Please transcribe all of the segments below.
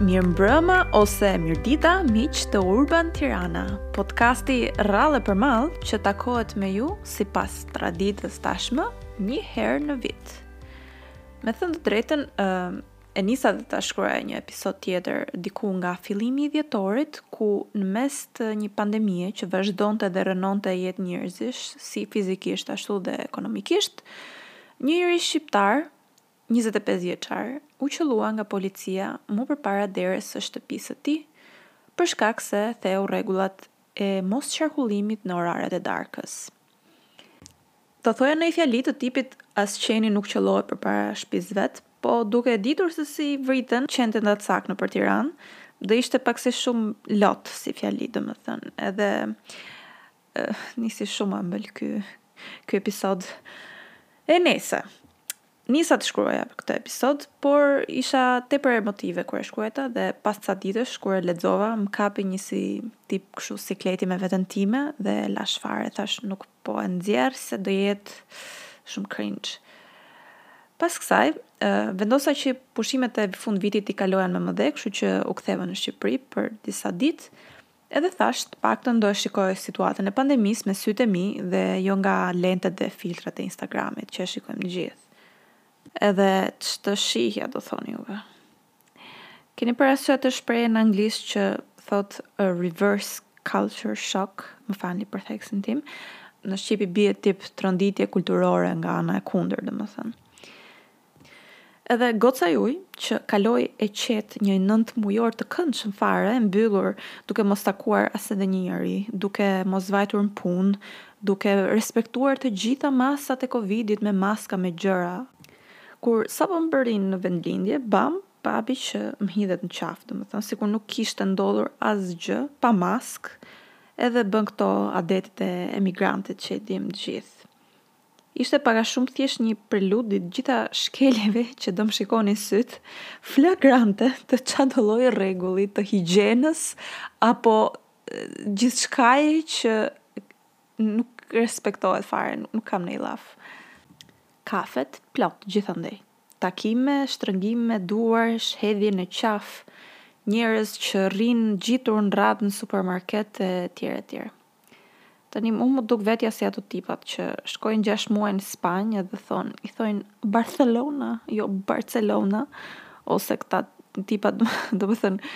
Mirë mbrëma ose mirë dita, miq të Urban Tirana, podcasti rrallë e për mall që takohet me ju sipas traditës tashmë një herë në vit. Me thënë të drejtën, e nisa dhe ta shkruaj një episod tjetër diku nga fillimi i dhjetorit, ku në mes të një pandemie që vazhdonte dhe rrënonte jetë njerëzish, si fizikisht ashtu dhe ekonomikisht, një i ri shqiptar, njëzet e pesë vjeçar, u qëllua nga policia mu përpara derës së shtëpisë së tij, për shkak se theu rregullat e mosqarkullimit në oraret e darkës. Do thoja ndonjë fjali të tipit as qeni nuk qëllohet përpara shpisë vet, po duke e ditur se si vriten qentë në Datsak nëpër Tiranë, do ishte pak a shumë lot si fjali, domethënë edhe Ëh nisi shumë ëmbël ky ky episod. Nejse. Nisa të shkruaja këtë episod, por isha tepër emotive kur e shkruajta dhe pas ca ditësh kur e lexova, më kapi një si tip kështu sikleti me veten time dhe e lashë fare, thashë nuk po e nxjerr se do jetë shumë cringe. Pas kësaj, vendosa që pushimet e fundvitit t'i kaloja në mëmëdhe, kështu që u ktheva në Shqipëri për disa ditë Edhe thashë, të paktën do e shikoj situatën e pandemisë me sytë e mi dhe jo nga lentet dhe filtrat e Instagramit që e shikojmë të gjithë. Edhe ç'të shihja do thoni juve. Keni parasysh atë shprehjen në anglisht që thotë a reverse culture shock, më falni për theksin tim, në shqip i bie tip tronditje kulturore nga ana e kundërt, domethënë. Edhe goca juj që kaloi e qetë një nëntë mujor të këndshëm fare, e mbyllur, duke mos takuar as edhe një njeri, duke mos vajtur në punë, duke respektuar të gjitha masat e Covidit me maska me gjëra, kur sapo mbërrin në vendlindje, bam, babi që më hidhet në qafë, domethënë sikur nuk kishte ndodhur asgjë, pa maskë, edhe bën këto adetet e emigrantit që i dimë të gjithë. Ishte pak a shumë thjesht një prelud i të gjitha shkeljeve që do më shikonin sytë, flagrante të çfarëdolloj rregulli të higjienës apo gjithçkaje që nuk respektohet fare, nuk kam ndonjë llaf. Kafetë plot gjithandej. Takime, shtrëngime duarsh, hedhje në qafë, njerëz që rrinë ngjitur në radhë në supermarket etj etj. Tani mu m'u duk vetja si ato tipat që shkojnë 6 muaj në Spanjë edhe thonë, i thonë Barcelona, jo Barcelona, ose këta tipat, domethënë,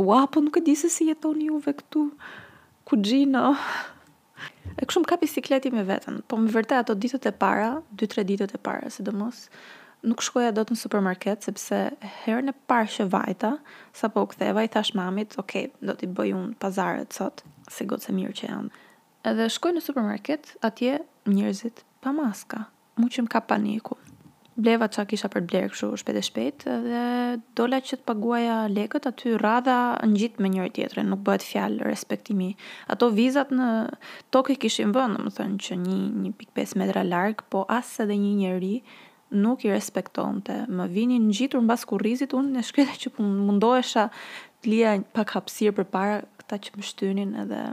ua, po nuk e di se si jetoni juve këtu, kuxhino. E kështu më kapi sikleti me veten, po me vërtet ato ditët e para, 2-3 ditët e para, sidomos, Nuk shkoja dot në supermarket sepse herën e parë që vajta, sapo u ktheva i thashë mamit, ok, do t'i bëj unë pazaret sot, si gocë e mirë që jam. Edhe shkoj në supermarket, atje njerëzit pa maska. Mu që më kap paniku. Bleva ça kisha për të blerë kështu shpejt e shpejt dhe dola që të paguaja lekët aty radha ngjit me njëri-tjetrin, nuk bëhet fjalë respektimi. Ato vizat në tokë i kishin vënë, domethënë që një 1.5 metra larg, po as edhe një njeri nuk i respektonte. Më vinin ngjitur mbas kurrizit, unë e shkreta që po mundohesha të lija pak hapësirë përpara këta që më shtynin edhe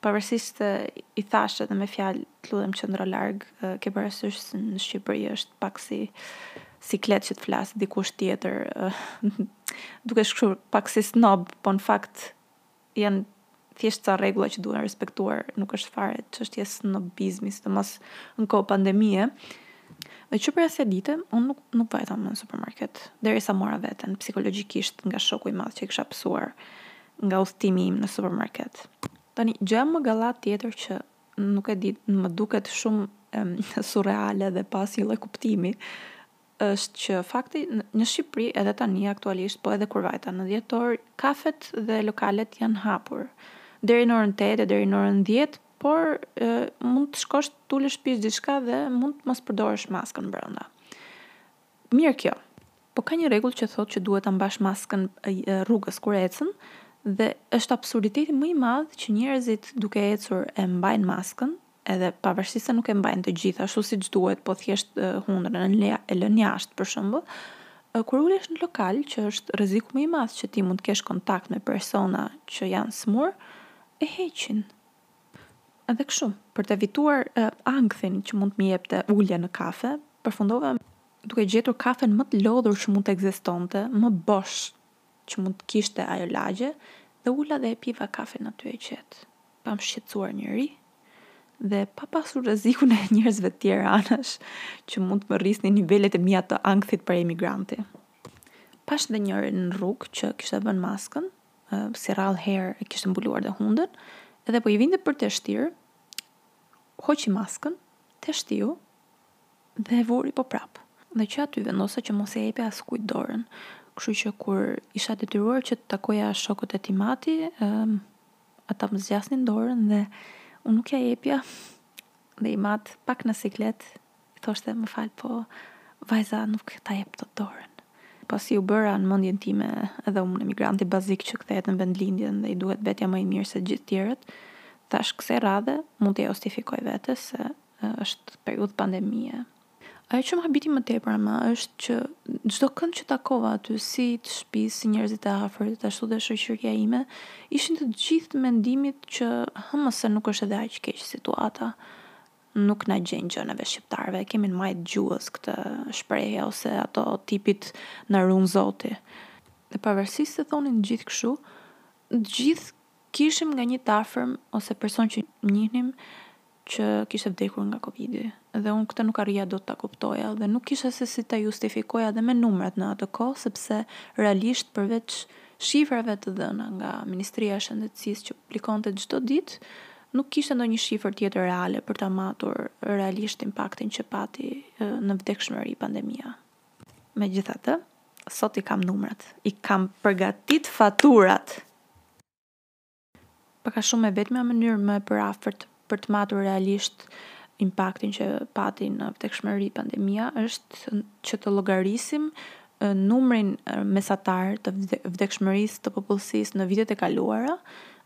pavarësisht se i thashë edhe me fjalë të lutem qëndro larg, ke parasysh se në Shqipëri është pak si siklet që të flasë dikush tjetër, dukesh ku pak si snob, po në fakt janë thjesht ca rregulla që duhen respektuar, nuk është fare çështje snobizmi, sidomos në kohë pandemie. Dhe që prej asaj dite, unë nuk, nuk vajta më në supermarket, derisa mora veten psikologjikisht nga shoku i madh që kisha pësuar nga udhëtimi im në supermarket. Tani, gjëja më gallatë tjetër që nuk e di, më duket shumë surreale dhe pa asnjë lloj kuptimi, është që fakti në Shqipëri edhe tani aktualisht po edhe kur vajta në dhjetor kafetë dhe lokalet janë hapur deri në orën 8 e deri në orën 10 por e, mund të shkosh të ulësh pish diçka dhe mund të mos përdorësh maskën brenda. Mirë kjo. Po ka një rregull që thotë që duhet ta mbash maskën rrugës kur ecën dhe është absurditeti më i madh që njerëzit duke ecur e mbajnë maskën edhe pavarësisht se nuk e mbajnë të gjithë ashtu siç duhet, po thjesht hundën e lënë jashtë për shembull, kur ulesh në lokal që është rreziku më i madh që ti mund të kesh kontakt me persona që janë sëmurë, e heqin. Edhe kështu, për të evituar ankthin që mund të më jepte ulja në kafe, përfundova duke gjetur kafen më të lodhur që mund të ekzistonte, më bosh që mund të kishte ajo lagje dhe u ula dhe e piva kafen aty e qetë, pa më shqetësuar njeri dhe pa pasur rrezikun e njerëzve të tjerë anash që mund të më rrisnin nivelet e mia të ankthit prej emigranti. Pashë dhe njërin në rrugë që kishte vënë maskën, si rrallë herë e kishte mbuluar dhe hundën, edhe po i vinte për teshtirë, hoqi maskën, teshtiu, Dhe e vuri po prap. Dhe që aty vendosa që mos ia jepja askujt dorën. Kështu që kur isha detyruar që të takoja shokët e tim ati, ëm ata më zgjasnin dorën dhe unë nuk ia jepja dhe im at pak në siklet i thoshte më fal po vajza nuk ta jep dot dorën. Pasi u bëra në mendjen time edhe unë emigranti bazik që kthehet në vendlindjen dhe i duket vetja më i mirë se të gjithë tjerët, thashë kësaj radhe mund të justifikoj veten se është periudhë pandemie. Ajo që më habiti më tepër ama është që çdo kënd që takova aty, si të shtëpisë, si njerëzit e afërt, ashtu dhe shoqëria ime, ishin të gjithë mendimit që hëm se nuk është edhe aq keq situata. Nuk na gjen gjë neve shqiptarëve, e kemi në majë të gjuhës këtë shprehje ose ato tipit na run zoti. Dhe pavarësisht se thonin të gjithë kështu, të gjithë kishim nga një të afërm ose person që njihnim që kishte vdekur nga Covidi dhe unë këtë nuk arrija dot ta kuptoja dhe nuk kisha se si ta justifikoja dhe me numrat në atë kohë sepse realisht përveç shifrave të dhëna nga Ministria e Shëndetësisë që publikonte çdo ditë nuk kishte ndonjë shifër tjetër reale për ta matur realisht impaktin që pati në vdekshmëri pandemia. Megjithatë, sot i kam numrat, i kam përgatit faturat! Pak a shumë e vetmja mënyrë më e përafërt për të matur realisht impaktin që pati në vdekshmëri pandemia është që të llogarisim numrin mesatar të vdekshmërisë të popullsisë në vitet e kaluara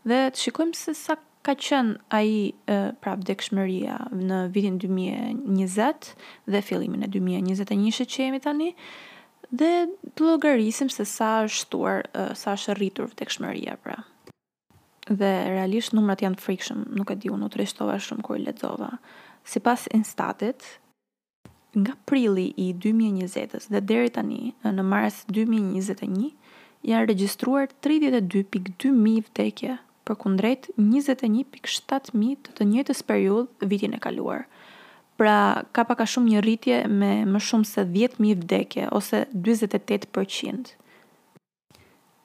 dhe të shikojmë se sa ka qenë ai, pra vdekshmëria në vitin dy mijë e njëzet dhe fillimin e dy mijë e njëzet e njëshit që jemi tani, Dhe të llogarisim se sa është shtuar, sa është rritur vdekshmëria pra. Dhe realisht numrat janë të frikshëm, nuk e di, unë u trishtova shumë kur i lexova. Sipas Instatit, nga prilli i 2020-s dhe deri tani, në mars 2021, janë regjistruar 32.2 mijë vdekje përkundrejt njëzet e një pikë shtatë mijë të të njëjtës periudhë vitin e kaluar. Pra, ka pak a shumë një rritje me më shumë se dhjetë mijë vdekje, ose dyzet e tetë për qind.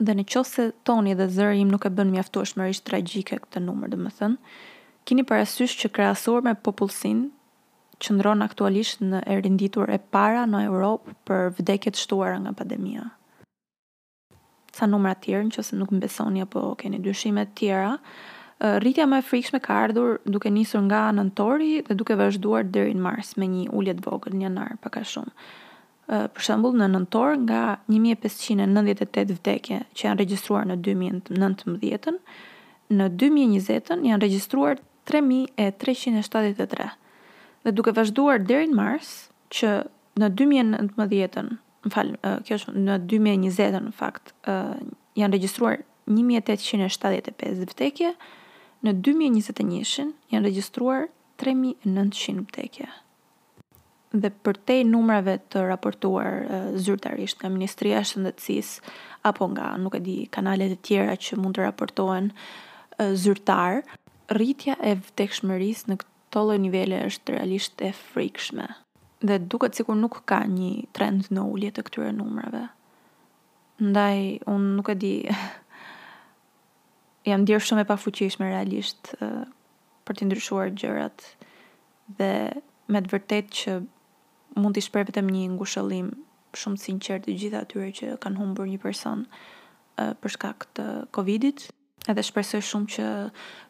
Dhe në qoftë se toni dhe zëri im nuk e bën mjaftueshmërisht tragjike këtë numër, domethënë, kini parasysh që krahasuar me popullsinë, qëndron aktualisht e renditur e para në Europë për vdekje të shtuara nga pandemia. Ca numra të tjerë, në qoftë se nuk më besoni apo keni dyshime të tjera, rritja më e frikshme ka ardhur duke nisur nga nëntori dhe duke vazhduar deri në mars me një ulje të vogël në janar pak a shumë. Për shembull, në nëntor nga 1598 vdekje që janë regjistruar në 2019-ën, në 2020-ën janë regjistruar 3373 dhe duke vazhduar deri në mars që në 2019-ën, më fal, kjo është në 2020 në fakt, janë regjistruar 1875 vdekje, në 2021-shin janë regjistruar 3900 vdekje. Dhe përtej numrave të raportuar zyrtarisht nga Ministria e Shëndetësisë apo nga, nuk e di, kanale të tjera që mund të raportohen zyrtar, rritja e vdekshmërisë në këtë Këto lloj nivele është realisht e frikshme. Dhe duket sikur nuk ka një trend në ulje të këtyre numrave. Ndaj unë nuk e di jam ndjerë shumë e pafuqishme realisht për të ndryshuar gjërat dhe me të vërtetë që mund t'i shpreh vetëm një ngushëllim shumë të sinqertë të gjithë atyre që kanë humbur një person për shkak të Covidit. Edhe shpresoj shumë që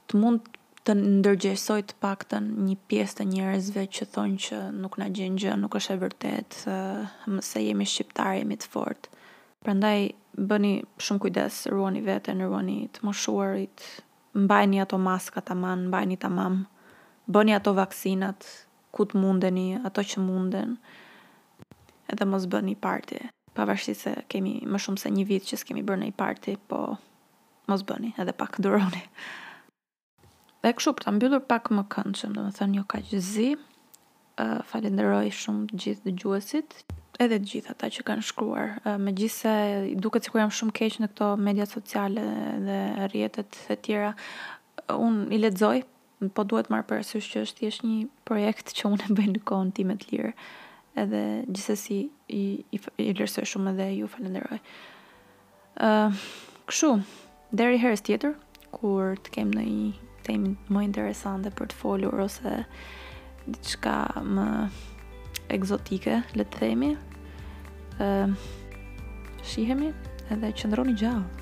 të mund të ndërgjegjësoj të paktën një pjesë të njerëzve që thonë që nuk na gjen gjë, nuk është e vërtetë, se jemi shqiptarë, jemi të fortë. Prandaj bëni shumë kujdes, ruani veten, ruani të moshuarit, mbajni ato maskat aman, mbajni tamam, bëni ato vaksinat ku të mundeni, ato që munden dhe mos bëni party. Pavarësisht se kemi më shumë se një vit që s'kemi bërë ndonjë party, po mos bëni edhe pak duroni dhe kështu për ta mbyllur pak më këndshëm domethënë jo kaq zi uh, falenderoj shumë të gjithë dëgjuesit edhe të gjithë ata që kanë shkruar. Megjithëse duket sikur jam shumë keq në këto media sociale dhe rrjetet e tjera, unë i lexoj Po duhet marrë parasysh që është thjesht një projekt që unë e bëj në kohën time të lirë. Edhe gjithsesi i i, i vlerësoj shumë dhe ju falenderoj. Ë, uh, kshu, deri herës tjetër kur të kem ndonjë temë më interesante për të folur ose Diçka më ekzotike, le të themi. Ë shihemi edhe qëndroni gjallë.